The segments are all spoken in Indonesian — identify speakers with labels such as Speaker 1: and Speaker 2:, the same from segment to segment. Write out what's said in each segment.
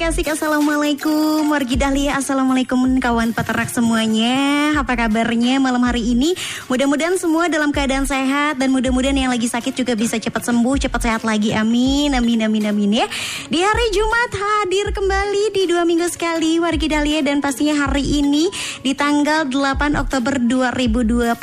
Speaker 1: Asik-asik Assalamualaikum. Wargi Dahlia. Assalamualaikum kawan peternak semuanya. Apa kabarnya malam hari ini? Mudah-mudahan semua dalam keadaan sehat Dan mudah-mudahan yang lagi sakit juga bisa cepat sembuh Cepat sehat lagi. Amin Amin amin amin ya. Di hari Jumat hadir kembali di dua minggu sekali Wargi Dahlia Dan pastinya hari ini di tanggal 8 Oktober 2021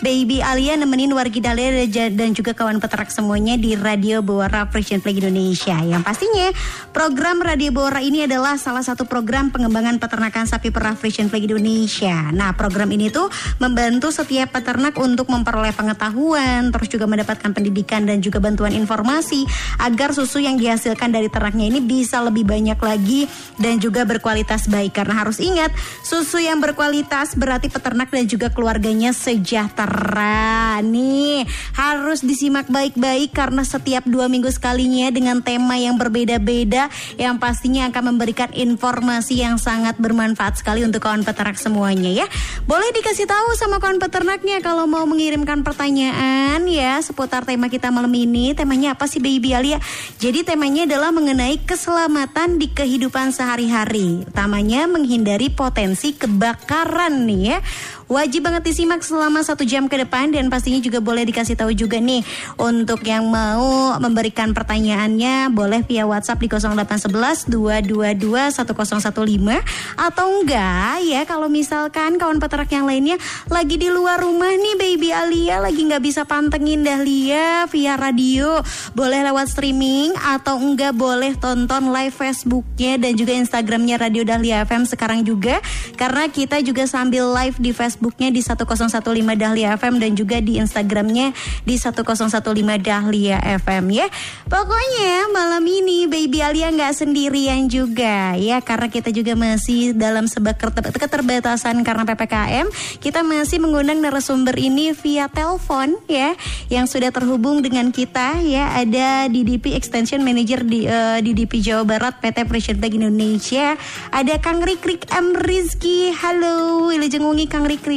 Speaker 1: Baby Alia nemenin Wargi Dahlia dan juga kawan peternak semuanya Di Radio Bawara Frisian Flag Indonesia. Yang pastinya program Radio Bawara ini adalah salah satu program pengembangan peternakan sapi perah Frisian Flag Indonesia. Nah program ini tuh membantu setiap peternak untuk memperoleh pengetahuan, terus juga mendapatkan pendidikan dan juga bantuan informasi agar susu yang dihasilkan dari ternaknya ini bisa lebih banyak lagi dan juga berkualitas baik. Karena harus ingat susu yang berkualitas berarti peternak dan juga keluarganya sejahtera. Nih harus disimak baik-baik karena setiap dua minggu sekalinya dengan tema yang berbeda-beda yang pastinya akan memberikan informasi yang sangat bermanfaat sekali untuk kawan peternak semuanya ya. Boleh dikasih tahu sama kawan peternaknya kalau mau mengirimkan pertanyaan ya seputar tema kita malam ini. Temanya apa sih Baby Alia? Jadi temanya adalah mengenai keselamatan di kehidupan sehari-hari. Utamanya menghindari potensi kebakaran nih ya. Wajib banget disimak selama satu jam ke depan dan pastinya juga boleh dikasih tahu juga nih. Untuk yang mau memberikan pertanyaannya boleh via WhatsApp di 0811 222 1015 atau enggak ya kalau misalkan kawan peternak yang lainnya lagi di luar rumah nih baby Alia lagi nggak bisa pantengin Dahlia via radio boleh lewat streaming atau enggak boleh tonton live Facebooknya dan juga Instagramnya Radio Dahlia FM sekarang juga. Karena kita juga sambil live di Facebooknya di 1015 Dahlia FM dan juga di Instagramnya di 1015 Dahlia FM ya. Pokoknya malam ini Baby Alia nggak sendirian juga ya. Karena kita juga masih dalam sebuah keterbatasan karena PPKM kita masih mengundang narasumber ini via telepon ya yang sudah terhubung dengan kita ya. Ada DDP Extension Manager di uh, DDP Jawa Barat PT Bank Indonesia. Ada Kang Rikrik M Rizky. Halo Wilujeng Wengi Kang Rikrik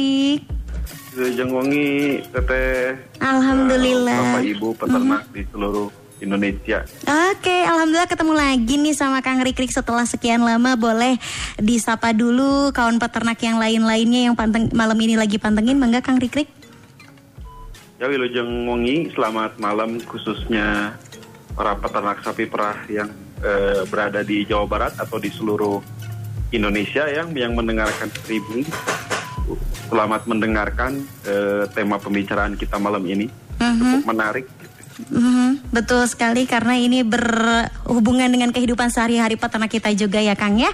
Speaker 2: Wilujeng Wengi Teteh
Speaker 1: Alhamdulillah
Speaker 2: Bapak Ibu peternak mm -hmm. di seluruh Indonesia.
Speaker 1: Oke, alhamdulillah ketemu lagi nih sama Kang Rikrik setelah sekian lama. Boleh disapa dulu kawan peternak yang lain-lainnya yang panteng, malam ini lagi pantengin, mangga Kang Rikrik.
Speaker 2: Ya Wilujeng Wengi, selamat malam khususnya para peternak sapi perah yang eh, berada di Jawa Barat atau di seluruh Indonesia yang yang mendengarkan streaming. Selamat mendengarkan eh, tema pembicaraan kita malam ini. Uh -huh. Cukup menarik
Speaker 1: Mm, betul sekali karena ini berhubungan dengan kehidupan sehari-hari peternak kita juga ya Kang ya.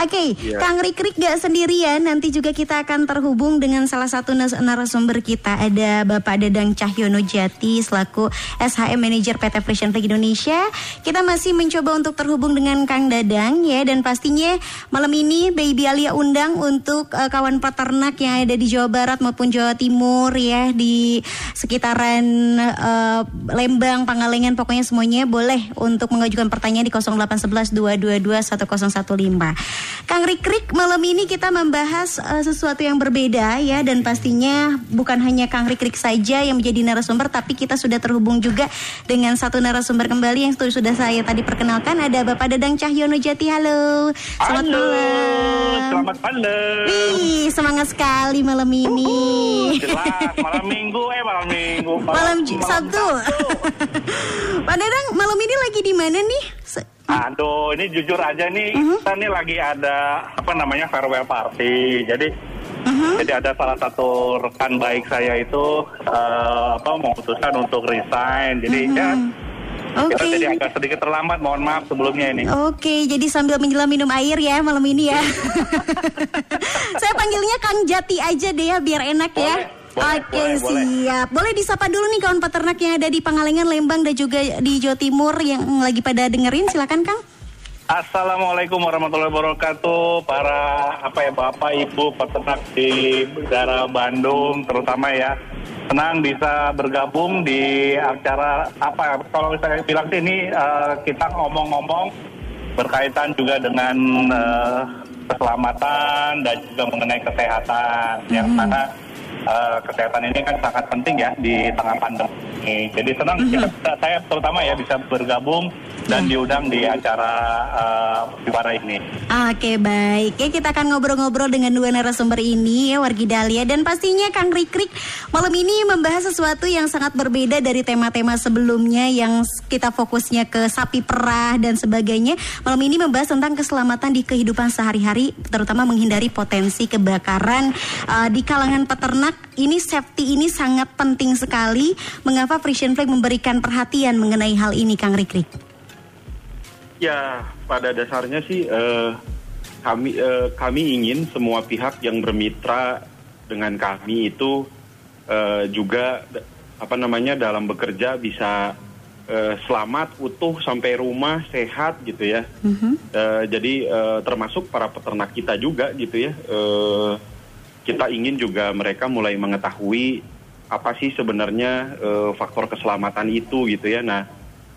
Speaker 1: Oke, okay, yeah. Kang Rikrik gak sendirian. Nanti juga kita akan terhubung dengan salah satu narasumber kita ada Bapak Dadang Cahyono Jati selaku SHM Manager PT Fashion Flag Indonesia. Kita masih mencoba untuk terhubung dengan Kang Dadang ya dan pastinya malam ini Baby Alia undang untuk uh, kawan peternak yang ada di Jawa Barat maupun Jawa Timur ya di sekitaran uh, Lembang, Pangalengan, pokoknya semuanya boleh untuk mengajukan pertanyaan di 0811 222 1015. Kang Rikrik, malam ini kita membahas uh, sesuatu yang berbeda ya dan pastinya bukan hanya Kang Rikrik saja yang menjadi narasumber tapi kita sudah terhubung juga dengan satu narasumber kembali yang sudah saya tadi perkenalkan ada Bapak Dadang Cahyono Jati. Halo.
Speaker 3: Selamat Halo. malam. Selamat malam.
Speaker 1: Wih, semangat sekali malam ini.
Speaker 3: Uh, jelas malam Minggu eh malam Minggu.
Speaker 1: Malam, malam, malam Sabtu. Pak Dadang, malam ini lagi di mana nih?
Speaker 3: Se Aduh, ini jujur aja nih, uh -huh. kita nih lagi ada apa namanya farewell party. Jadi uh -huh. jadi ada salah satu rekan baik saya itu uh, apa memutuskan untuk resign. Jadi uh -huh. ya Okay. Kita jadi agak sedikit terlambat, mohon maaf sebelumnya ini.
Speaker 1: Oke, okay, jadi sambil menjelang minum air ya malam ini ya. Saya panggilnya Kang Jati aja deh ya, biar enak ya.
Speaker 3: Boleh,
Speaker 1: Oke
Speaker 3: boleh, boleh.
Speaker 1: siap. Boleh disapa dulu nih kawan peternak yang ada di Pangalengan, Lembang dan juga di Jawa Timur yang lagi pada dengerin. Silakan Kang.
Speaker 3: Assalamualaikum warahmatullahi wabarakatuh para apa ya bapak ibu peternak di daerah Bandung terutama ya senang bisa bergabung di acara apa kalau saya bilang sih ini eh, kita ngomong-ngomong berkaitan juga dengan eh, keselamatan dan juga mengenai kesehatan yang mana eh, kesehatan ini kan sangat penting ya di tengah pandemi. Jadi senang kita- saya terutama ya bisa bergabung dan diundang di acara uh, ini.
Speaker 1: Oke baik, ya kita akan ngobrol-ngobrol dengan dua narasumber ini ya Wargi Dahlia dan pastinya Kang Rikrik malam ini membahas sesuatu yang sangat berbeda dari tema-tema sebelumnya yang kita fokusnya ke sapi perah dan sebagainya. Malam ini membahas tentang keselamatan di kehidupan sehari-hari, terutama menghindari potensi kebakaran uh, di kalangan peternak. Ini safety ini sangat penting sekali. Mengapa Frisian Flag memberikan perhatian mengenai hal ini, Kang Rikrik?
Speaker 2: Ya, pada dasarnya sih eh, kami eh, kami ingin semua pihak yang bermitra dengan kami itu eh, juga apa namanya dalam bekerja bisa eh, selamat, utuh sampai rumah, sehat gitu ya. Eh, jadi eh, termasuk para peternak kita juga gitu ya. Eh, kita ingin juga mereka mulai mengetahui apa sih sebenarnya eh, faktor keselamatan itu gitu ya. Nah,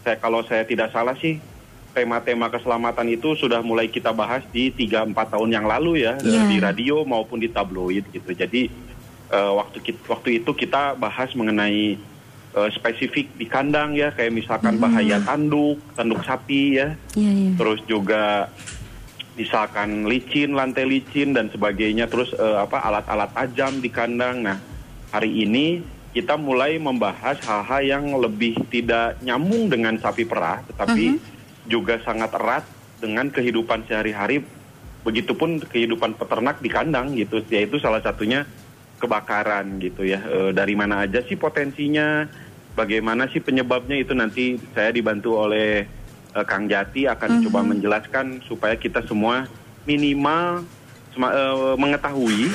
Speaker 2: saya kalau saya tidak salah sih tema-tema keselamatan itu sudah mulai kita bahas di 3-4 tahun yang lalu ya
Speaker 1: Iya.
Speaker 2: di radio maupun di tabloid gitu. Jadi eh, waktu waktu itu kita bahas mengenai eh, spesifik di kandang ya kayak misalkan bahaya tanduk, tanduk sapi ya.
Speaker 1: Iya, iya.
Speaker 2: Terus juga misalkan licin, lantai licin dan sebagainya. Terus eh, apa alat-alat tajam di kandang. Nah, hari ini kita mulai membahas hal-hal yang lebih tidak nyambung dengan sapi perah, tetapi juga sangat erat dengan kehidupan sehari-hari. Begitupun kehidupan peternak di kandang gitu, yaitu salah satunya kebakaran gitu ya. Eh, dari mana aja sih potensinya? Bagaimana sih penyebabnya itu nanti saya dibantu oleh eh, Kang Jati akan coba menjelaskan supaya kita semua minimal sema- eh, mengetahui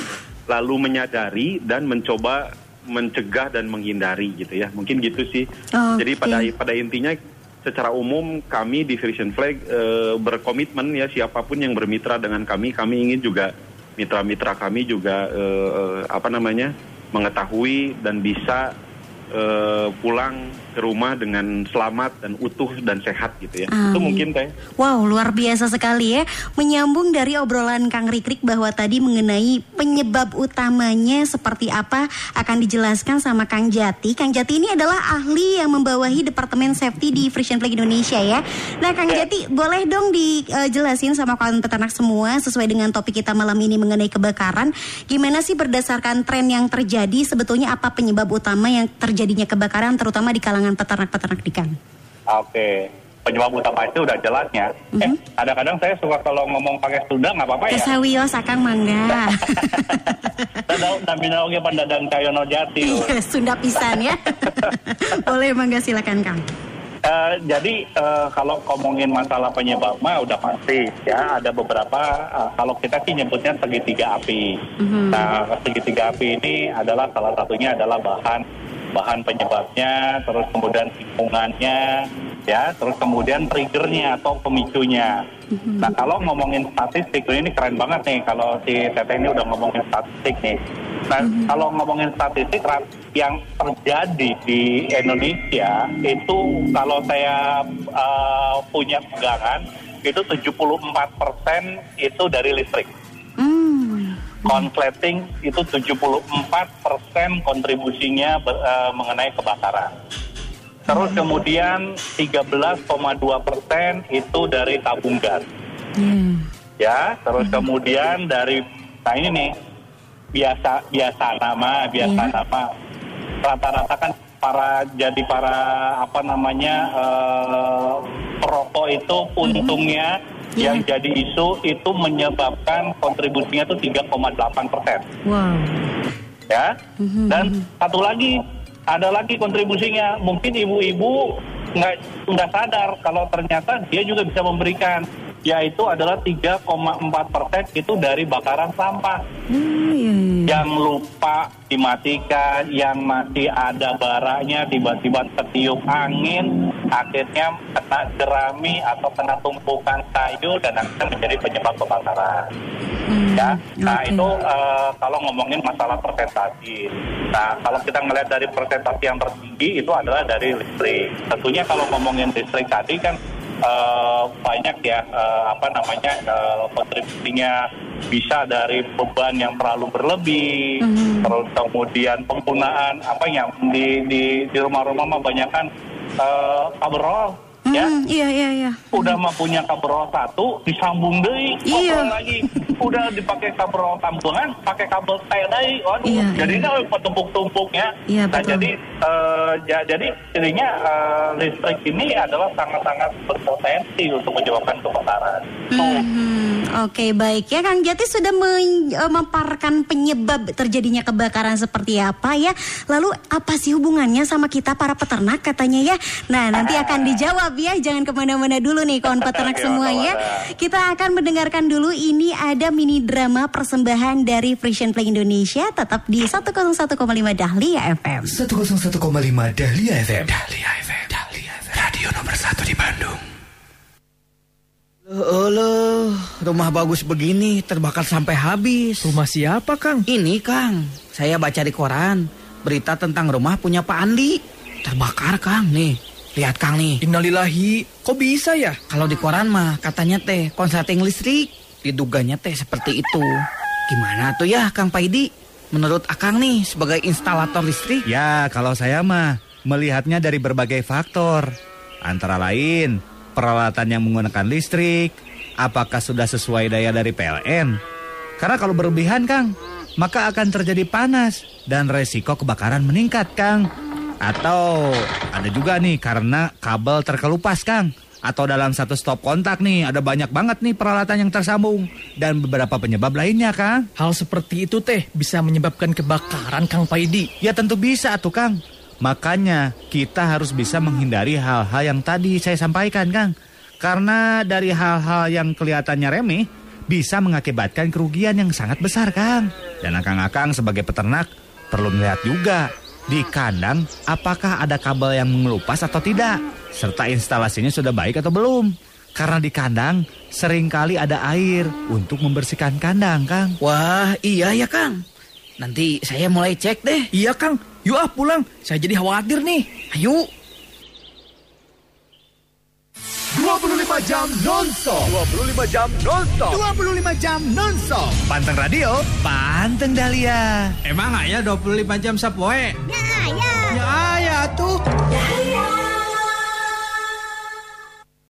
Speaker 2: lalu menyadari dan mencoba mencegah dan menghindari gitu ya. Mungkin gitu sih.
Speaker 1: Oke.
Speaker 2: Jadi pada pada intinya secara umum kami di Frisian Flag eh, berkomitmen ya siapa pun yang bermitra dengan kami, kami ingin juga mitra-mitra kami juga eh, apa namanya mengetahui dan bisa eh, pulang ke rumah dengan selamat dan utuh dan sehat gitu ya. Itu
Speaker 1: Amin.
Speaker 2: mungkin teh.
Speaker 1: Wow, luar biasa sekali ya. Menyambung dari obrolan Kang Rikrik bahwa tadi mengenai penyebab utamanya seperti apa akan dijelaskan sama Kang Jati. Kang Jati ini adalah ahli yang membawahi Departemen Safety di Frisian Flag Indonesia ya. Nah, Kang Jati boleh dong dijelasin sama kawan peternak semua sesuai dengan topik kita malam ini mengenai kebakaran. Gimana sih berdasarkan tren yang terjadi sebetulnya apa penyebab utama yang terjadinya kebakaran terutama di kalangan peternak-peternak di Kang?
Speaker 3: Oke. Penyebab utama itu udah jelasnya. Eh, kadang-kadang saya suka kalau ngomong pakai Sunda nggak apa-apa ya.
Speaker 1: Kesawios akang mangga.
Speaker 3: Dadang nabina oge pandadang cayono jati.
Speaker 1: Iya, Sunda pisan ya. Boleh mangga silakan Kang.
Speaker 3: Eh, jadi eh, kalau ngomongin masalah penyebab mah udah pasti ya ada beberapa eh, kalau kita sih nyebutnya segitiga api. Nah segitiga api ini adalah salah satunya adalah bahan bahan penyebabnya, terus kemudian lingkungannya, ya, terus kemudian triggernya atau pemicunya. Nah kalau ngomongin statistik ini keren banget nih kalau si Teteh ini udah ngomongin statistik nih. Nah kalau ngomongin statistik yang terjadi di Indonesia itu kalau saya uh, punya pegangan itu 74% itu dari listrik.
Speaker 1: Hmm.
Speaker 3: Konsleting itu 74% kontribusinya ber- eh, mengenai kebakaran. Terus kemudian 13,2% itu dari tabung gas.
Speaker 1: Ya.
Speaker 3: Ya, terus kemudian dari nah ini nih biasa biasa nama, biasa
Speaker 1: Iya.
Speaker 3: nama. Rata-rata kan para jadi para apa namanya eh, perokok itu untungnya
Speaker 1: Iya.
Speaker 3: yang jadi isu itu menyebabkan kontribusinya itu 3,8 persen
Speaker 1: Wow.
Speaker 3: ya.
Speaker 1: Mhm.
Speaker 3: Dan satu lagi ada lagi kontribusinya. Mungkin ibu-ibu nggak nggak sadar kalau ternyata dia juga bisa memberikan yaitu adalah 3,4 persen itu dari bakaran sampah.
Speaker 1: Iya.
Speaker 3: Yang lupa dimatikan, yang masih ada baranya tiba-tiba ketiup angin, akhirnya kena jerami atau kena tumpukan kayu dan akhirnya menjadi penyebab kebakaran.
Speaker 1: Hmm,
Speaker 3: Ya, nah
Speaker 1: oke.
Speaker 3: itu eh, kalau ngomongin masalah persentase. Nah, kalau kita ngelihat dari persentase yang tertinggi itu adalah dari listrik. Tentunya kalau ngomongin listrik tadi kan eh, banyak ya eh, apa namanya kontribusinya bisa dari beban yang terlalu berlebih,
Speaker 1: Mhm.
Speaker 3: terus kemudian penggunaan apa yang di di di rumah-rumah mah banyak kan kabel ya
Speaker 1: Hmm, iya iya iya.
Speaker 3: udah mah punya kabel satu disambung deh
Speaker 1: Iya.
Speaker 3: lagi udah dipakai kabel tampungan pakai kabel T deui waduh
Speaker 1: Iya,
Speaker 3: jadinya tumpuk-tumpuk ya
Speaker 1: Iya,
Speaker 3: nah
Speaker 1: betul.
Speaker 3: jadi eh, ja- jadi jadinya eh, listrik ini adalah sangat-sangat berpotensi untuk menyebabkan kebakaran Tuh.
Speaker 1: Hmm, Oke baik ya Kang Jati sudah eh, memaparkan penyebab terjadinya kebakaran seperti apa ya. Lalu apa sih hubungannya sama kita para peternak katanya ya? Nah nanti akan dijawab ya. Jangan ke mana-mana dulu nih kawan peternak
Speaker 3: Iya,
Speaker 1: semuanya. Kita akan mendengarkan dulu ini ada mini drama persembahan dari Frisian Play Indonesia tetap di 101,5 Dahlia FM.
Speaker 4: 101,5 Dahlia FM. Dahlia FM. Dahlia FM. Radio nomor 1 di Bandung.
Speaker 5: Loh, rumah bagus begini terbakar sampai habis.
Speaker 6: Rumah siapa, Kang?
Speaker 5: Ini Kang, saya baca di koran berita tentang rumah punya Pak Andi. Terbakar Kang nih. Lihat Kang nih.
Speaker 6: Innalillahi. Kok bisa ya?
Speaker 5: Kalau di koran mah katanya teh konsleting listrik. Diduganya teh seperti itu. Gimana tuh ya Kang Paidi? Menurut Akang nih sebagai instalator listrik.
Speaker 7: Ya, kalau saya mah melihatnya dari berbagai faktor. Antara lain, peralatan yang menggunakan listrik, apakah sudah sesuai daya dari PLN? Karena kalau berlebihan, Kang, maka akan terjadi panas dan resiko kebakaran meningkat, Kang. Atau ada juga nih karena kabel terkelupas, Kang. Atau dalam satu stop kontak nih, ada banyak banget nih peralatan yang tersambung. Dan beberapa penyebab lainnya, Kang.
Speaker 6: Hal seperti itu teh bisa menyebabkan kebakaran, Kang Paidi.
Speaker 7: Ya tentu bisa tuh Kang. Makanya kita harus bisa menghindari hal-hal yang tadi saya sampaikan Kang. Karena dari hal-hal yang kelihatannya remeh bisa mengakibatkan kerugian yang sangat besar Kang. Dan akang-akang sebagai peternak perlu melihat juga di kandang apakah ada kabel yang mengelupas atau tidak. Serta instalasinya sudah baik atau belum. Karena di kandang sering kali ada air untuk membersihkan kandang Kang.
Speaker 5: Wah, iya ya Kang. Nanti saya mulai cek deh.
Speaker 6: Iya, Kang. Yuk ah pulang. Saya jadi khawatir nih.
Speaker 5: Ayo.
Speaker 4: 25 jam non-stop. 25 jam non-stop.
Speaker 6: 25 jam non-stop.
Speaker 7: Panteng Radio, Panteng Dahlia.
Speaker 8: Emang aya 25 jam sapoe? Ya aya. tuh.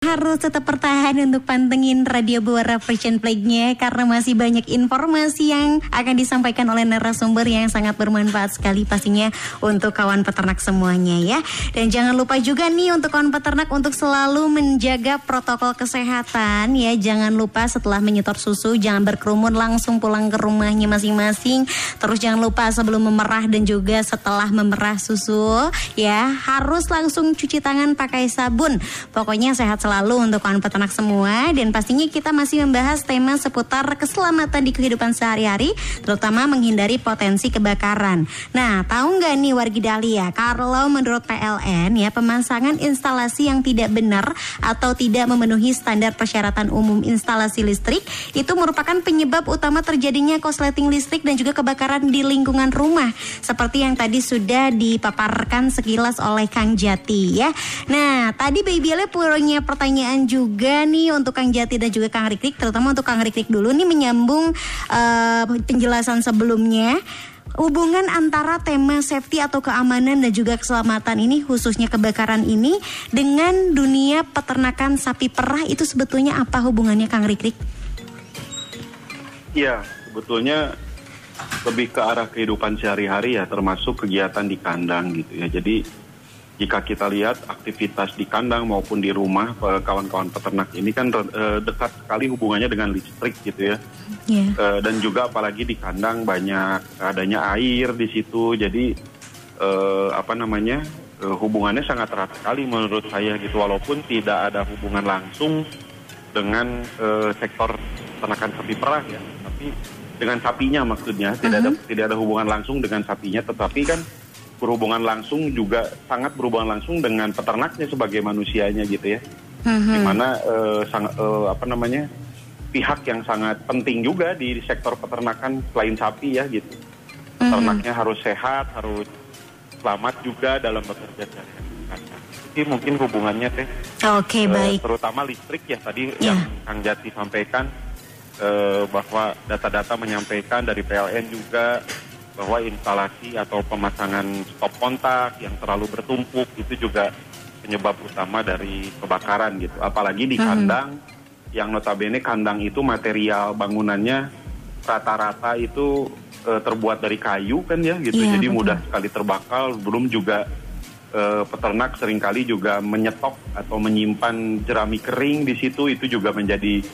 Speaker 1: Harus tetap bertahan untuk pantengin Radio Buara Frisian Play-nya karena masih banyak informasi yang akan disampaikan oleh narasumber yang sangat bermanfaat sekali pastinya untuk kawan peternak semuanya ya. Dan jangan lupa juga nih untuk kawan peternak untuk selalu menjaga protokol kesehatan ya. Jangan lupa setelah menyetor susu jangan berkerumun langsung pulang ke rumahnya masing-masing. Terus jangan lupa sebelum memerah dan juga setelah memerah susu ya harus langsung cuci tangan pakai sabun. Pokoknya sehat selalu untuk kawan peternak semua dan pastinya kita masih membahas tema seputar keselamatan di kehidupan sehari-hari terutama menghindari potensi kebakaran. Nah, tahu nggak nih wargi Dahlia kalau menurut PLN ya pemasangan instalasi yang tidak benar atau tidak memenuhi standar persyaratan umum instalasi listrik itu merupakan penyebab utama terjadinya korsleting listrik dan juga kebakaran di lingkungan rumah seperti yang tadi sudah dipaparkan sekilas oleh Kang Jati ya. Nah, tadi Baby Ale punya pertanyaan juga nih untuk Kang Jati dan juga Kang Rikrik terutama untuk Kang Rikrik dulu nih menyambung eh, penjelasan sebelumnya. Hubungan antara tema safety atau keamanan dan juga keselamatan ini khususnya kebakaran ini dengan dunia peternakan sapi perah itu sebetulnya apa hubungannya Kang Rikrik?
Speaker 2: Iya, sebetulnya lebih ke arah kehidupan sehari-hari ya, termasuk kegiatan di kandang gitu ya. Jadi jika kita lihat aktivitas di kandang maupun di rumah eh, kawan-kawan peternak ini kan eh, dekat sekali hubungannya dengan listrik gitu ya.
Speaker 1: Ya.
Speaker 2: Eh, dan juga apalagi di kandang banyak adanya air di situ, jadi eh, apa namanya hubungannya sangat erat sekali menurut saya gitu. Walaupun tidak ada hubungan langsung dengan sektor peternakan sapi perah ya, tapi dengan sapinya maksudnya tidak ada tidak ada hubungan langsung dengan sapinya, tetapi kan berhubungan langsung juga sangat berhubungan langsung dengan peternaknya sebagai manusianya gitu ya, di mana eh, sang- eh, apa namanya pihak yang sangat penting juga di sektor peternakan selain sapi ya gitu. Ternaknya harus sehat, harus selamat juga dalam bekerja. Jadi mungkin hubungannya teh
Speaker 1: Oke,
Speaker 2: eh,
Speaker 1: baik.
Speaker 2: terutama listrik ya tadi
Speaker 1: Ya.
Speaker 2: yang Kang Jati sampaikan eh, bahwa data-data menyampaikan dari PLN juga bahwa instalasi atau pemasangan stop kontak yang terlalu bertumpuk itu juga penyebab utama dari kebakaran gitu. Apalagi di kandang yang notabene kandang itu material bangunannya rata-rata itu eh, terbuat dari kayu kan ya gitu.
Speaker 1: Iya,
Speaker 2: Jadi
Speaker 1: betul.
Speaker 2: mudah sekali terbakar. Belum juga eh, peternak sering kali juga menyetok atau menyimpan jerami kering di situ itu juga menjadi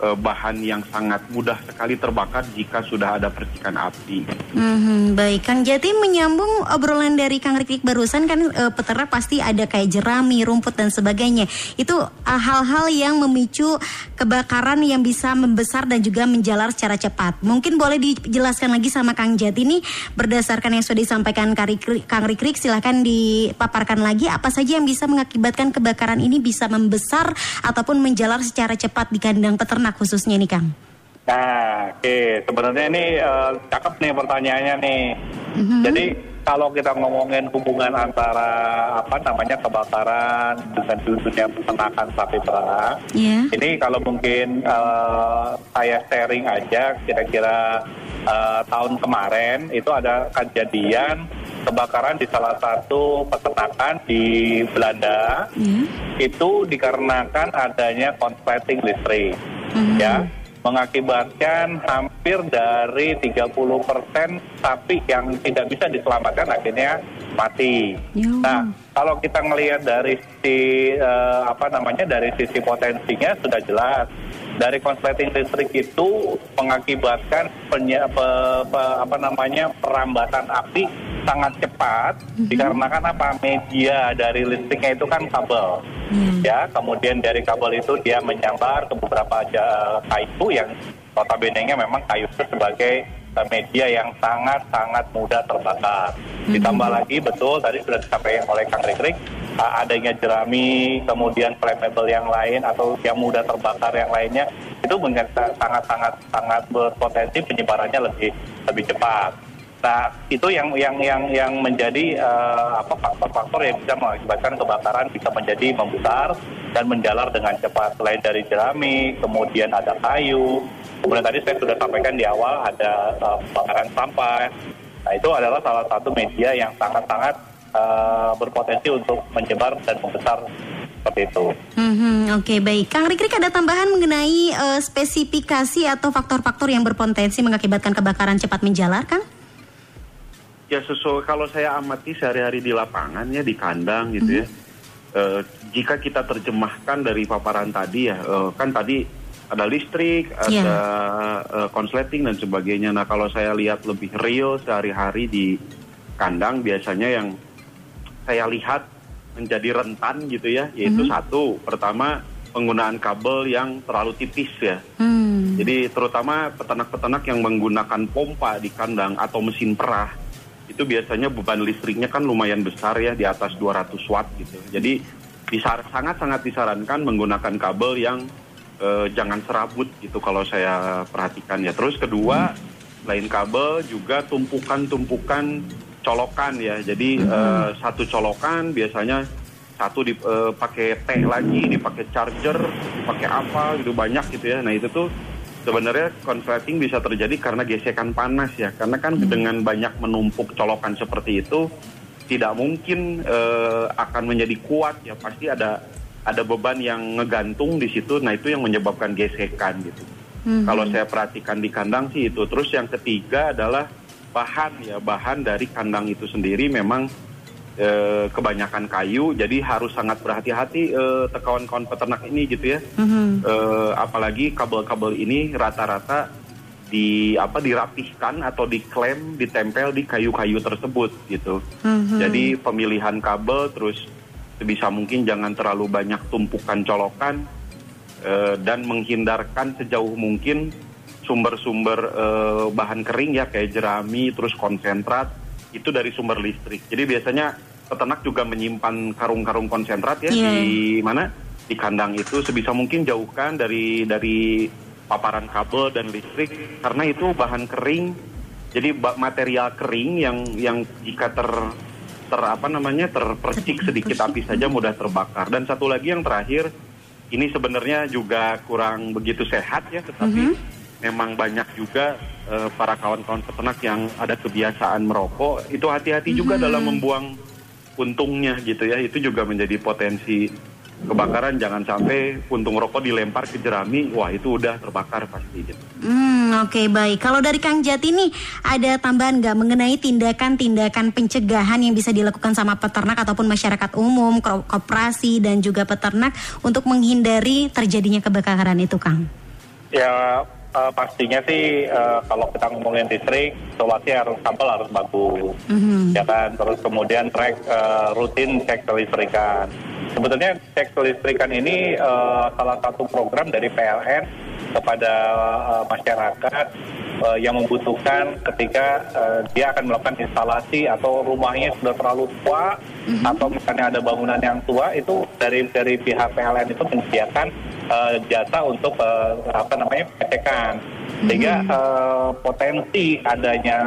Speaker 2: eh, bahan yang sangat mudah sekali terbakar jika sudah ada percikan api.
Speaker 1: Mhm, baik, Kang Jati menyambung obrolan dari Kang Rikrik barusan kan eh, peternak pasti ada kayak jerami, rumput dan sebagainya. Itu eh, hal-hal yang memicu kebakaran yang bisa membesar dan juga menjalar secara cepat. Mungkin boleh dijelaskan lagi sama Kang Jati nih berdasarkan yang sudah disampaikan Kang Rikrik silahkan dipaparkan lagi apa saja yang bisa mengakibatkan kebakaran ini bisa membesar ataupun menjalar secara cepat di kandang peternak khususnya nih Kang.
Speaker 3: Nah, oke. Sebenarnya ini eh, cakep nih pertanyaannya nih. Jadi kalau kita ngomongin hubungan antara apa namanya kebakaran dengan dunia peternakan sapi perah,
Speaker 1: Ya.
Speaker 3: ini kalau mungkin eh, saya sharing aja kira-kira eh, tahun kemarin itu ada kejadian kebakaran di salah satu peternakan di Belanda
Speaker 1: Ya.
Speaker 3: itu dikarenakan adanya konsleting listrik ya mengakibatkan hampir dari 30% sapi yang tidak bisa diselamatkan akhirnya mati.
Speaker 1: Ya.
Speaker 3: Nah, kalau kita ngelihat dari sisi eh, apa namanya dari sisi potensinya sudah jelas. Dari konsleting listrik itu mengakibatkan penye- pe- pe- apa namanya perambatan api sangat cepat dikarenakan apa? Media dari listriknya itu kan kabel. Ya kemudian dari kabel itu dia menyambar ke beberapa kayu yang notabene-nya memang kayu itu sebagai eh, media yang sangat sangat mudah terbakar. Ditambah lagi betul tadi sudah disampaikan oleh Kang Rikrik eh, adanya jerami kemudian flammable yang lain atau yang mudah terbakar yang lainnya itu menjadi sangat sangat sangat berpotensi penyebarannya lebih lebih cepat Nah, itu yang yang yang yang menjadi eh, apa faktor-faktor yang bisa mengakibatkan kebakaran bisa menjadi membesar dan menjalar dengan cepat. Selain dari jerami, kemudian ada kayu, kemudian tadi saya sudah sampaikan di awal ada kebakaran sampah. Nah, itu adalah salah satu media yang sangat-sangat eh, berpotensi untuk menyebar dan membesar seperti itu.
Speaker 1: Mhm, Oke baik, Kang Rikrik ada tambahan mengenai eh, spesifikasi atau faktor-faktor yang berpotensi mengakibatkan kebakaran cepat menjalar, Kang?
Speaker 2: Ya sesuai kalau saya amati sehari-hari di lapangan ya di kandang gitu ya. Eh, jika kita terjemahkan dari paparan tadi ya, eh, kan tadi ada listrik, ada
Speaker 1: Iya.
Speaker 2: eh, konsleting dan sebagainya. Nah kalau saya lihat lebih real sehari-hari di kandang biasanya yang saya lihat menjadi rentan gitu ya, yaitu satu pertama penggunaan kabel yang terlalu tipis ya.
Speaker 1: Hmm.
Speaker 2: Jadi terutama peternak-peternak yang menggunakan pompa di kandang atau mesin perah itu biasanya beban listriknya kan lumayan besar ya di atas 200 watt gitu. Jadi sangat-sangat disarankan menggunakan kabel yang eh, jangan serabut gitu kalau saya perhatikan ya. Terus kedua lain kabel juga tumpukan-tumpukan colokan ya. Jadi eh, satu colokan biasanya satu dipakai T lagi, dipakai charger, dipakai apa gitu banyak gitu ya. Nah itu tuh sebenarnya konsleting bisa terjadi karena gesekan panas ya. Karena kan dengan banyak menumpuk colokan seperti itu tidak mungkin eh, akan menjadi kuat ya. Pasti ada ada beban yang ngegantung di situ. Nah itu yang menyebabkan gesekan gitu. Kalau saya perhatikan di kandang sih itu. Terus yang ketiga adalah bahan ya bahan dari kandang itu sendiri memang eh, kebanyakan kayu. Jadi harus sangat berhati-hati eh, kawan-kawan peternak ini gitu ya. Eh, apalagi kabel-kabel ini rata-rata di apa dirapihkan atau diklaim ditempel di kayu-kayu tersebut gitu. Jadi pemilihan kabel terus sebisa mungkin jangan terlalu banyak tumpukan colokan eh, dan menghindarkan sejauh mungkin sumber-sumber eh, bahan kering ya kayak jerami terus konsentrat itu dari sumber listrik. Jadi biasanya peternak juga menyimpan karung-karung konsentrat ya
Speaker 1: Iya.
Speaker 2: di mana di kandang itu sebisa mungkin jauhkan dari dari paparan kabel dan listrik karena itu bahan kering. Jadi material kering yang yang jika ter ter apa namanya terpercik sedikit api saja mudah terbakar. Dan satu lagi yang terakhir ini sebenarnya juga kurang begitu sehat ya, tetapi memang banyak juga eh, para kawan-kawan peternak yang ada kebiasaan merokok. Itu hati-hati juga dalam membuang puntungnya gitu ya. Itu juga menjadi potensi kebakaran. Jangan sampai puntung rokok dilempar ke jerami, wah itu udah terbakar pasti. Gitu.
Speaker 1: Hmm, oke baik. Kalau dari Kang Jati nih ada tambahan nggak mengenai tindakan-tindakan pencegahan yang bisa dilakukan sama peternak ataupun masyarakat umum, ko- koperasi dan juga peternak untuk menghindari terjadinya kebakaran itu, Kang?
Speaker 3: Ya eh, pastinya sih eh, kalau kita ngomongin listrik, isolasi harus kabel harus bagus, ya kan. Terus kemudian track eh, rutin cek kelistrikan. Sebetulnya cek kelistrikan ini eh, salah satu program dari PLN kepada eh, masyarakat eh, yang membutuhkan ketika eh, dia akan melakukan instalasi atau rumahnya sudah terlalu tua atau misalnya ada bangunan yang tua itu dari dari pihak PLN itu menyediakan eh, jasa untuk eh, apa namanya pengecekan sehingga eh, potensi adanya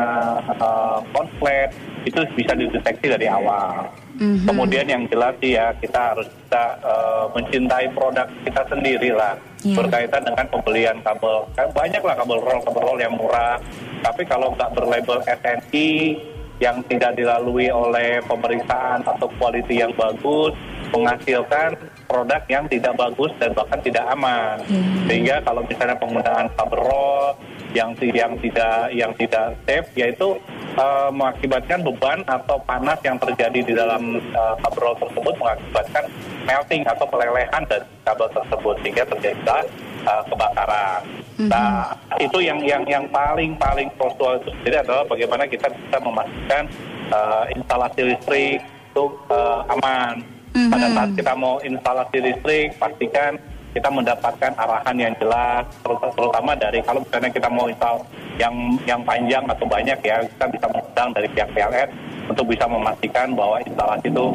Speaker 3: eh, konslet itu bisa dideteksi dari awal. Kemudian yang jelas sih ya kita harus bisa eh, mencintai produk kita sendiri lah
Speaker 1: Iya.
Speaker 3: berkaitan dengan pembelian kabel. Kan banyak lah kabel roll kabel roll yang murah. Tapi kalau nggak berlabel SNI yang tidak dilalui oleh pemeriksaan atau quality yang bagus menghasilkan produk yang tidak bagus dan bahkan tidak aman. Sehingga kalau misalnya penggunaan kabel roll yang yang tidak yang tidak safe yaitu eh, mengakibatkan beban atau panas yang terjadi di dalam eh, kabel tersebut mengakibatkan melting atau pelelehan dari kabel tersebut sehingga terjadilah eh, kebakaran. Nah, itu yang yang yang paling paling krusial itu sendiri adalah bagaimana kita bisa memastikan eh, instalasi listrik itu eh, aman. Pada saat kita mau instalasi listrik, pastikan kita mendapatkan arahan yang jelas, terut- terutama dari kalau misalnya kita mau install yang yang panjang atau banyak ya, kita bisa mengundang dari pihak PLN untuk bisa memastikan bahwa instalasi itu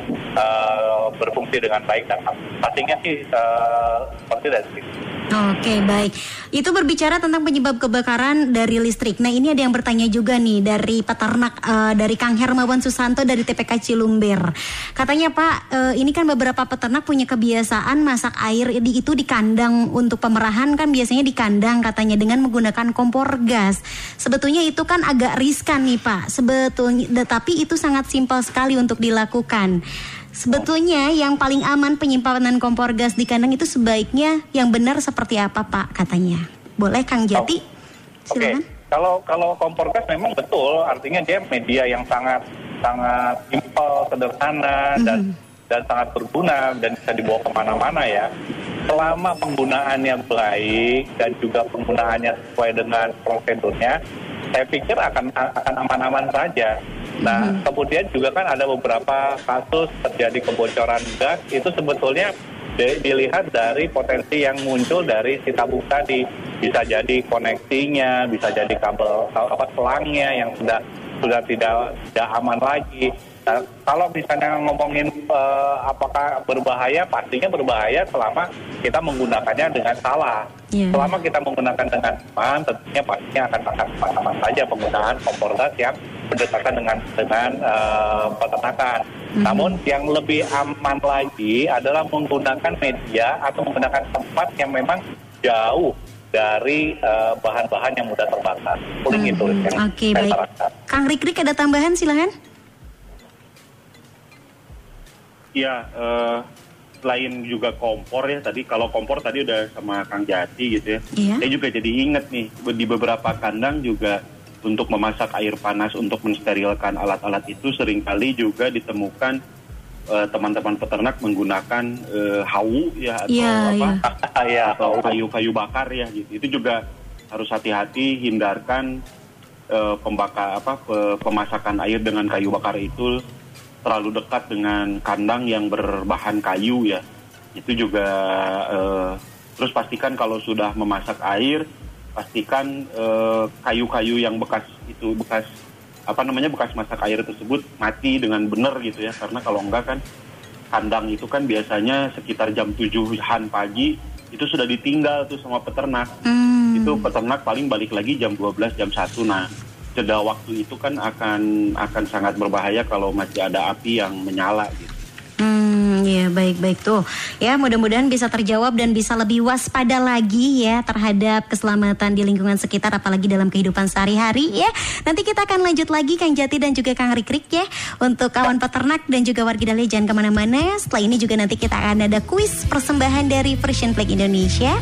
Speaker 3: eh, berfungsi dengan baik dan pastinya sih eh, seperti dari
Speaker 1: Oke baik, itu berbicara tentang penyebab kebakaran dari listrik. Nah ini ada yang bertanya juga nih dari peternak eh, dari Kang Hermawan Susanto dari TPK Cilumber. Katanya Pak, eh, ini kan beberapa peternak punya kebiasaan masak air di itu di kandang untuk pemerahan kan biasanya di kandang katanya dengan menggunakan kompor gas. Sebetulnya itu kan agak riskan nih Pak. Sebetulnya, tetapi itu sangat simpel sekali untuk dilakukan. Sebetulnya yang paling aman penyimpanan kompor gas di kandang itu sebaiknya yang benar seperti apa Pak katanya. Boleh Kang Jati?
Speaker 3: Oke,
Speaker 1: Silakan.
Speaker 3: kalau kalau kompor gas memang betul, artinya dia media yang sangat sangat simpel, sederhana dan dan sangat berguna dan bisa dibawa ke mana-mana ya. Selama penggunaannya baik dan juga penggunaannya sesuai dengan prosedurnya, saya pikir akan akan aman-aman saja. Nah, kemudian juga kan ada beberapa kasus terjadi kebocoran gas itu sebetulnya di- dilihat dari potensi yang muncul dari si tabung tadi. Bisa jadi koneksinya bisa jadi kabel apa selangnya yang sudah sudah tidak tidak aman lagi Nah, kalau misalnya ngomongin eh, apakah berbahaya pastinya berbahaya selama kita menggunakannya dengan salah
Speaker 1: Iya.
Speaker 3: selama kita menggunakan dengan aman tentunya pastinya akan akan aman saja penggunaan kompor gas yang berdekatan dengan dengan eh, peternakan namun yang lebih aman lagi adalah menggunakan media atau menggunakan tempat yang memang jauh dari eh, bahan-bahan yang mudah terbakar. Paling itu yang
Speaker 1: Hmm, Oke
Speaker 3: saya
Speaker 1: baik.
Speaker 3: sarankan.
Speaker 1: Kang Rikrik ada tambahan silahkan.
Speaker 2: Ya, eh, selain juga kompor ya tadi kalau kompor tadi udah sama Kang Jati gitu ya.
Speaker 1: Iya.
Speaker 2: Saya juga jadi inget nih di beberapa kandang juga untuk memasak air panas untuk mensterilkan alat-alat itu sering kali juga ditemukan eh, teman-teman peternak menggunakan eh, hawu ya atau
Speaker 1: Iya,
Speaker 2: apa
Speaker 1: iya.
Speaker 3: ya,
Speaker 2: atau kayu-kayu bakar ya gitu. Itu juga harus hati-hati hindarkan eh, pembakar apa pe- pemasakan air dengan kayu bakar itu terlalu dekat dengan kandang yang berbahan kayu ya. Itu juga eh, Terus pastikan kalau sudah memasak air, pastikan eh, kayu-kayu yang bekas itu bekas apa namanya bekas masak air tersebut mati dengan benar gitu ya. Karena kalau enggak kan kandang itu kan biasanya sekitar jam 7-an pagi itu sudah ditinggal tuh sama peternak.
Speaker 1: Hmm.
Speaker 2: Itu peternak paling balik lagi jam 12 jam 1. Nah, jeda waktu itu kan akan akan sangat berbahaya kalau masih ada api yang menyala gitu.
Speaker 1: Hmm, ya baik-baik tuh. Ya, mudah-mudahan bisa terjawab dan bisa lebih waspada lagi ya terhadap keselamatan di lingkungan sekitar apalagi dalam kehidupan sehari-hari ya. Nanti kita akan lanjut lagi Kang Jati dan juga Kang Rikrik ya untuk kawan peternak dan juga warga Dahlia jangan ke mana-mana. Setelah ini juga nanti kita akan ada kuis persembahan dari Persian Flag Indonesia.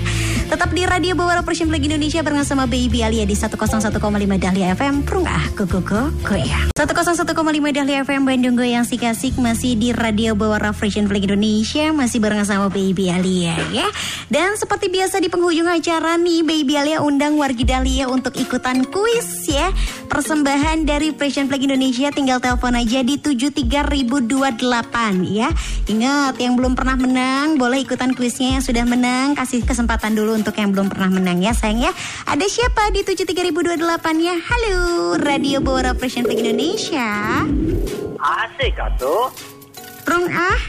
Speaker 1: Tetap di Radio Bawara Persian Flag Indonesia bareng sama Baby Alia di 101,5 Dahlia FM. Prung ah, go goyang. 101,5 Dahlia FM Bandung Goyang Sikasik masih di Radio Bawara Frisian Flag Indonesia masih bareng sama Baby Alia ya. Dan seperti biasa di penghujung acara nih Baby Alia undang wargi Dahlia untuk ikutan kuis ya. Persembahan dari Frisian Flag Indonesia tinggal telepon aja di 73028 ya. Ingat yang belum pernah menang boleh ikutan kuisnya yang sudah menang kasih kesempatan dulu untuk yang belum pernah menang ya sayang ya. Ada siapa di 73028 ya? Halo Radio Bawara Frisian Flag Indonesia.
Speaker 9: Asik atuh.
Speaker 1: Rung ah.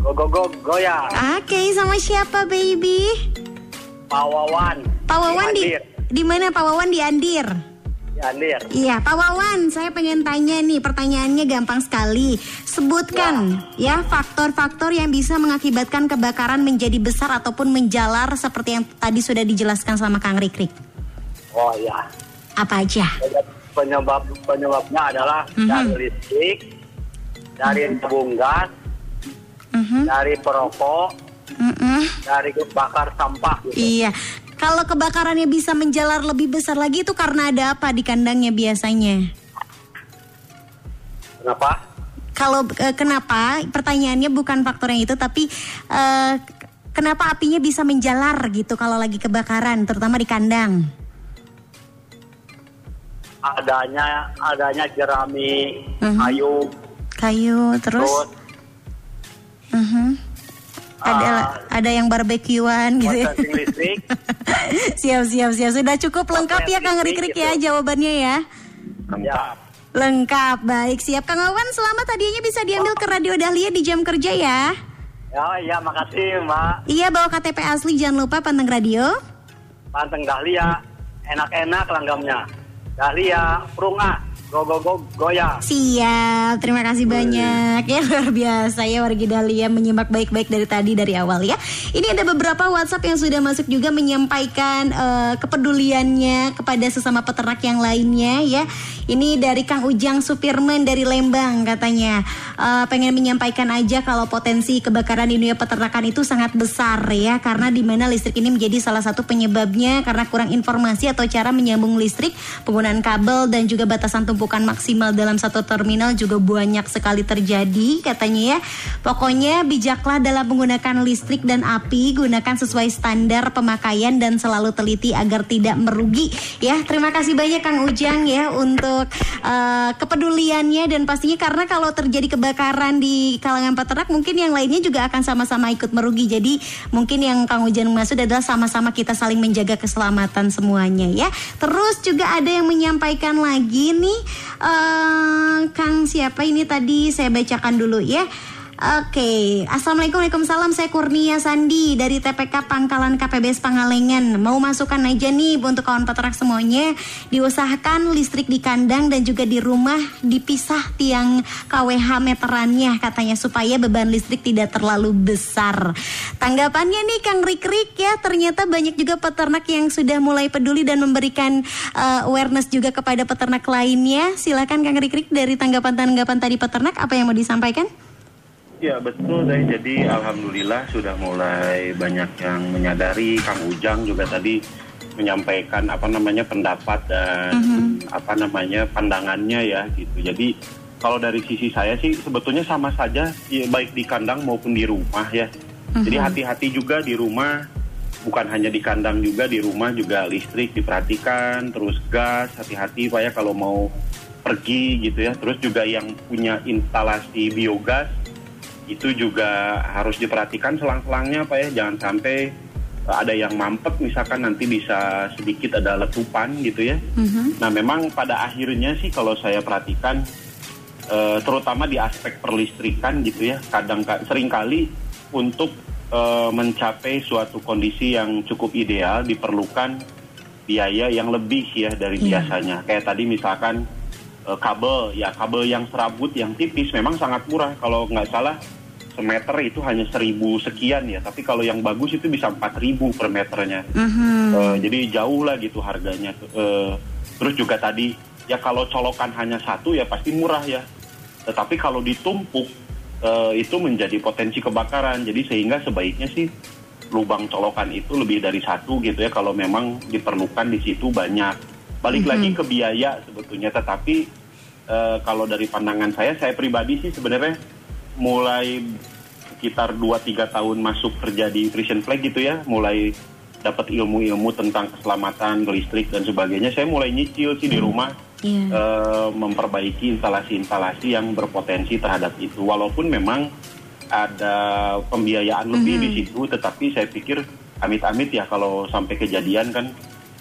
Speaker 9: Go go go goyang.
Speaker 1: Oke, sama siapa baby?
Speaker 9: Pak Wawan.
Speaker 1: Pak Wawan di
Speaker 9: Andir.
Speaker 1: di mana Pak Wawan di Andir?
Speaker 9: Di Andir.
Speaker 1: Iya, Pak Wawan, saya pengen tanya nih, pertanyaannya gampang sekali. Sebutkan ya faktor-faktor yang bisa mengakibatkan kebakaran menjadi besar ataupun menjalar seperti yang tadi sudah dijelaskan sama Kang Rikrik.
Speaker 9: Oh ya.
Speaker 1: Apa aja?
Speaker 9: Penyebab penyebabnya adalah
Speaker 1: Mhm.
Speaker 9: dari listrik, dari tabung gas,
Speaker 1: Mhm,
Speaker 9: dari perokok,
Speaker 1: mhm.
Speaker 9: dari bakar sampah gitu.
Speaker 1: Iya. Kalau kebakarannya bisa menjalar lebih besar lagi itu karena ada apa di kandangnya biasanya?
Speaker 9: Kenapa?
Speaker 1: Kalau eh, kenapa? Pertanyaannya bukan faktor yang itu, tapi eh, kenapa apinya bisa menjalar gitu kalau lagi kebakaran, terutama di kandang?
Speaker 9: Adanya adanya jerami
Speaker 1: Mhm.
Speaker 9: kayu
Speaker 1: Kayu terus?
Speaker 9: terus
Speaker 1: Mhm. Ada
Speaker 9: Ah.
Speaker 1: ada yang barbekyuan gitu. ya.
Speaker 9: listrik.
Speaker 1: siap siap siap sudah cukup lengkap ya Kang Rikrik
Speaker 9: gitu.
Speaker 1: ya jawabannya ya.
Speaker 9: ya.
Speaker 1: Lengkap baik siap Kang Awan selamat tadinya bisa diambil ke Radio Dahlia di jam kerja ya.
Speaker 9: Ya, ya makasih Mbak.
Speaker 1: Iya bawa KTP asli jangan lupa panteng radio.
Speaker 9: Panteng Dahlia, enak-enak langgamnya. Dahlia, prunga, go go go goyang.
Speaker 1: Siap, terima kasih banyak ya luar biasa ya wargi Dahlia menyimak baik-baik dari tadi dari awal ya. Ini ada beberapa WhatsApp yang sudah masuk juga menyampaikan eh, kepeduliannya kepada sesama peternak yang lainnya ya. Ini dari Kang Ujang Supirman dari Lembang katanya eh, pengen menyampaikan aja kalau potensi kebakaran di dunia peternakan itu sangat besar ya karena di mana listrik ini menjadi salah satu penyebabnya karena kurang informasi atau cara menyambung listrik, penggunaan kabel dan juga batasan tumpukan maksimal dalam satu terminal juga banyak sekali terjadi katanya ya. Pokoknya bijaklah dalam menggunakan listrik dan api, gunakan sesuai standar pemakaian dan selalu teliti agar tidak merugi ya. Terima kasih banyak Kang Ujang ya untuk eh, kepeduliannya dan pastinya karena kalau terjadi kebakaran di kalangan peternak mungkin yang lainnya juga akan sama-sama ikut merugi. Jadi mungkin yang Kang Ujang maksud adalah sama-sama kita saling menjaga keselamatan semuanya ya. Terus juga ada yang menyampaikan lagi nih eh, Kang siapa ini tadi saya bacakan dulu ya. Oke, Assalamualaikum Waalaikumsalam. Saya Kurnia Sandi dari TPK Pangkalan KPBS Pangalengan Mau masukkan aja nih untuk kawan peternak semuanya. Diusahakan listrik di kandang dan juga di rumah Dipisah tiang KWH meterannya katanya Supaya beban listrik tidak terlalu besar. Tanggapannya nih Kang Rik-Rik ya. Ternyata banyak juga peternak yang sudah mulai peduli Dan memberikan uh, awareness juga kepada peternak lainnya. Silakan Kang Rik-Rik dari tanggapan-tanggapan tadi peternak Apa yang mau disampaikan?
Speaker 2: Ya betul saya jadi alhamdulillah sudah mulai banyak yang menyadari Kang Ujang juga tadi menyampaikan apa namanya pendapat dan apa namanya pandangannya ya gitu. Jadi kalau dari sisi saya sih sebetulnya sama saja ya, baik di kandang maupun di rumah ya. Jadi hati-hati juga di rumah bukan hanya di kandang juga di rumah juga listrik diperhatikan terus gas hati-hati Pak ya kalau mau pergi gitu ya. Terus juga yang punya instalasi biogas itu juga harus diperhatikan selang-selangnya Pak ya jangan sampai ada yang mampet misalkan nanti bisa sedikit ada letupan gitu ya.
Speaker 1: Mhm.
Speaker 2: Nah memang pada akhirnya sih kalau saya perhatikan eh, terutama di aspek perlistrikan gitu ya kadang sering kali untuk eh, mencapai suatu kondisi yang cukup ideal diperlukan biaya yang lebih ya dari
Speaker 10: Iya.
Speaker 2: biasanya. Kayak tadi misalkan eh, kabel ya kabel yang serabut yang tipis memang sangat murah kalau nggak salah semeter itu hanya seribu sekian ya. Tapi kalau yang bagus itu bisa empat ribu per meternya.
Speaker 1: Mhm.
Speaker 2: Eh, jadi jauh lah gitu harganya. Eh, terus juga tadi ya kalau colokan hanya satu ya pasti murah ya. Tetapi kalau ditumpuk eh, itu menjadi potensi kebakaran. Jadi sehingga sebaiknya sih lubang colokan itu lebih dari satu gitu ya. Kalau memang diperlukan di situ banyak. Balik
Speaker 10: Mhm.
Speaker 2: lagi ke biaya sebetulnya. Tetapi eh, kalau dari pandangan saya saya pribadi sih sebenarnya mulai sekitar 2-3 tahun masuk kerja di Prison Flag gitu ya mulai dapat ilmu-ilmu tentang keselamatan listrik dan sebagainya saya mulai nyicil sih di rumah
Speaker 1: Iya.
Speaker 2: eh, memperbaiki instalasi-instalasi yang berpotensi terhadap itu walaupun memang ada pembiayaan lebih
Speaker 1: Mhm.
Speaker 2: di situ tetapi saya pikir amit-amit ya kalau sampai kejadian kan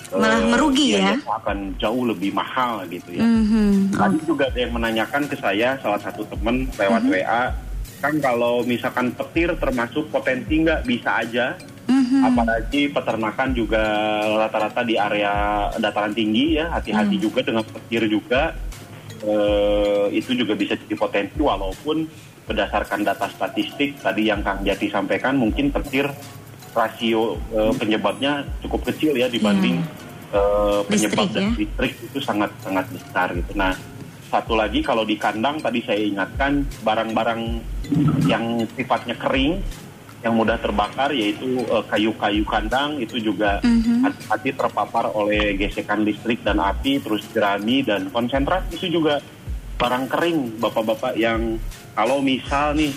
Speaker 1: Malah
Speaker 2: eh,
Speaker 1: merugi ya?
Speaker 2: biayanya akan jauh lebih mahal gitu ya
Speaker 1: Mhm.
Speaker 2: Tadi juga ada yang menanyakan ke saya salah satu temen lewat
Speaker 1: Mhm.
Speaker 2: WA kan kalau misalkan petir termasuk potensi nggak bisa aja
Speaker 1: Mhm.
Speaker 2: apalagi peternakan juga rata-rata di area dataran tinggi ya hati-hati
Speaker 1: Hmm.
Speaker 2: juga dengan petir juga Eh, itu juga bisa jadi potensi walaupun berdasarkan data statistik tadi yang Kang Jati sampaikan mungkin petir rasio eh, penyebabnya cukup kecil ya dibanding eh, penyebab
Speaker 1: Listrik,
Speaker 2: dari
Speaker 1: ya?
Speaker 2: listrik itu sangat sangat besar gitu. Nah satu lagi kalau di kandang tadi saya ingatkan barang-barang yang sifatnya kering yang mudah terbakar yaitu eh, kayu-kayu kandang itu juga
Speaker 1: Mhm.
Speaker 2: hati-hati terpapar oleh gesekan listrik dan api terus jerami dan konsentrat itu juga barang kering bapak-bapak yang kalau misal nih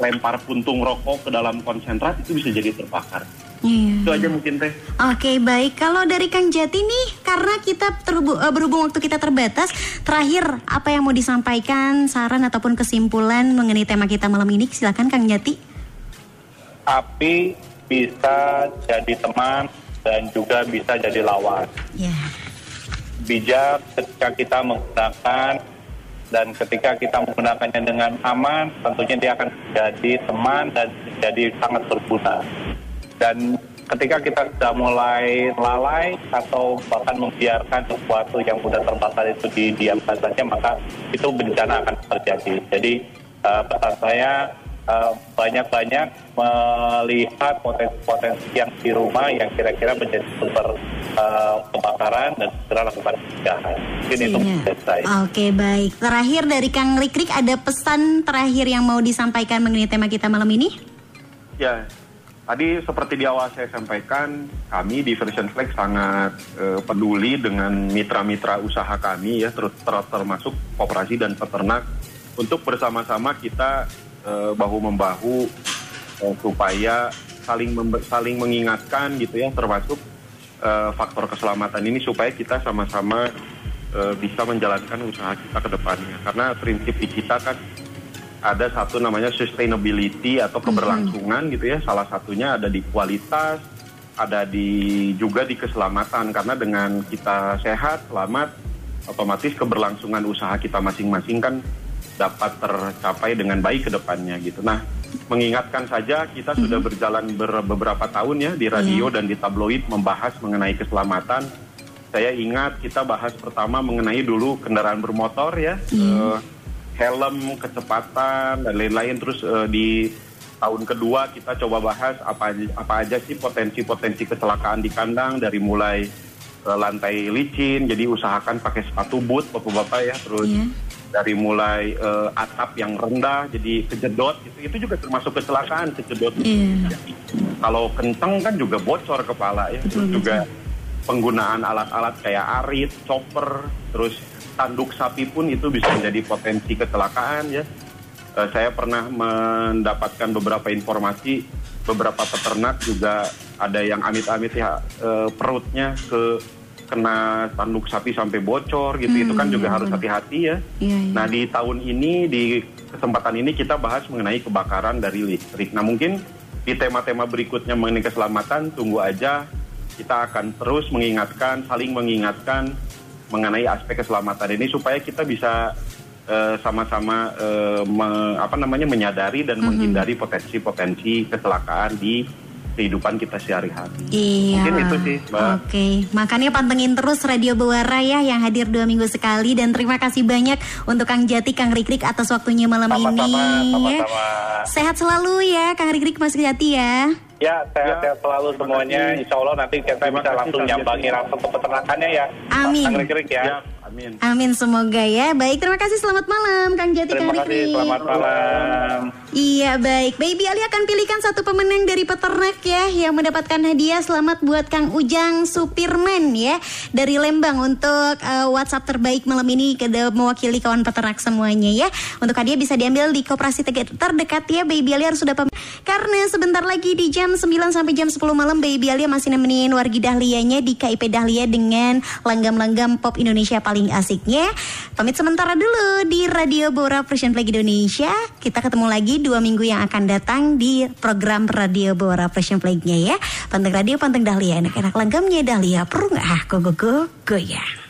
Speaker 2: lempar puntung rokok ke dalam konsentrat itu bisa jadi terbakar
Speaker 1: Iya.
Speaker 2: itu aja mungkin teh
Speaker 1: Oke baik, kalau dari Kang Jati nih, karena kita terbu- eh, berhubung waktu kita terbatas, terakhir apa yang mau disampaikan, saran ataupun kesimpulan mengenai tema kita malam ini, silakan Kang Jati.
Speaker 3: api bisa jadi teman dan juga bisa jadi lawan.
Speaker 1: Ya.
Speaker 3: Bijak ketika kita menggunakan dan ketika kita menggunakannya dengan aman, tentunya dia akan jadi teman dan jadi sangat berguna. Dan ketika kita sudah mulai lalai atau bahkan membiarkan sesuatu yang mudah terbakar itu didiamkan saja, maka itu bencana akan terjadi. Jadi eh, pesan saya eh, banyak-banyak melihat potensi-potensi yang di rumah yang kira-kira menjadi sumber eh, kebakaran dan segera lakukan pencegahan. Mungkin itu
Speaker 1: Iya.
Speaker 3: saya.
Speaker 1: Oke baik, terakhir dari Kang Likrik ada pesan terakhir yang mau disampaikan mengenai tema kita malam ini?
Speaker 2: Ya, tadi seperti di awal saya sampaikan, kami di Version Flex sangat eh, peduli dengan mitra-mitra usaha kami ya, ter- ter- termasuk koperasi dan peternak untuk bersama-sama kita eh, bahu membahu eh, supaya saling saling mengingatkan gitu ya, termasuk faktor keselamatan ini supaya kita sama-sama bisa menjalankan usaha kita ke depannya. Karena prinsip kita kan ada satu namanya sustainability atau keberlangsungan gitu ya. Salah satunya ada di kualitas, ada di juga di keselamatan karena dengan kita sehat, selamat, otomatis keberlangsungan usaha kita masing-masing kan dapat tercapai dengan baik ke depannya gitu. Nah, mengingatkan saja kita sudah berjalan ber- beberapa tahun ya di radio dan di tabloid membahas mengenai keselamatan. Saya ingat kita bahas pertama mengenai dulu kendaraan bermotor ya. Eh, helm, kecepatan dan lain-lain. Terus eh, di tahun kedua kita coba bahas apa aja- apa aja sih potensi-potensi kecelakaan di kandang dari mulai eh, lantai licin jadi usahakan pakai sepatu boot bapak-bapak ya. Terus dari mulai eh, atap yang rendah jadi kejedot gitu. Itu juga termasuk kecelakaan kejedot. Jadi, kalau kenceng kan juga bocor kepala ya. Terus juga penggunaan alat-alat kayak arit, chopper, terus tanduk sapi pun itu bisa menjadi potensi kecelakaan ya. Eh, saya pernah mendapatkan beberapa informasi beberapa peternak juga ada yang amit-amit ya eh, perutnya ke kena tanduk sapi sampai bocor gitu itu kan juga harus hati-hati ya. Nah di tahun ini di kesempatan ini kita bahas mengenai kebakaran dari listrik. Nah mungkin di tema-tema berikutnya mengenai keselamatan tunggu aja kita akan terus mengingatkan, saling mengingatkan mengenai aspek keselamatan ini supaya kita bisa eh, sama-sama eh, me- apa namanya menyadari dan menghindari potensi-potensi kecelakaan di kehidupan kita sehari-hari.
Speaker 1: Iya.
Speaker 2: Mungkin itu sih, Mbak.
Speaker 1: Oke, makanya pantengin terus Radio Bawara ya yang hadir dua minggu sekali dan terima kasih banyak untuk Kang Jati, Kang Rikrik atas waktunya malam
Speaker 3: Sama-sama,
Speaker 1: ini. ya.
Speaker 3: sama-sama.
Speaker 1: Sehat selalu ya Kang Rikrik Mas Jati ya.
Speaker 3: Ya, sehat-sehat selalu semuanya. Insya Allah nanti kita bisa langsung nyambangi langsung ke peternakannya ya.
Speaker 1: Amin.
Speaker 3: Kang Rikrik ya.
Speaker 2: Amin.
Speaker 1: Amin semoga ya. Baik, terima kasih selamat malam Kang Jati, Kang
Speaker 3: Terima kasih, selamat malam.
Speaker 1: Iya baik, Baby Ali akan pilihkan satu pemenang dari peternak ya yang mendapatkan hadiah selamat buat Kang Ujang Supirman ya dari Lembang untuk eh, WhatsApp terbaik malam ini ke mewakili kawan peternak semuanya ya. Untuk hadiah bisa diambil di koperasi ter- terdekat ya Baby Ali harus sudah pem- karena sebentar lagi di jam 9 sampai jam 10 malam Baby Ali masih nemenin wargi Dahlianya di KIP Dahlia dengan langgam-langgam pop Indonesia paling asiknya. Pamit sementara dulu di Radio Bora Persian Flag Indonesia. Kita ketemu lagi dua minggu yang akan datang di program Radio Bora Persian Flag-nya ya. Panteng Radio, panteng Dahlia, enak-enak langgamnya Dahlia. Perlu nggak? Ah, go go go, go ya.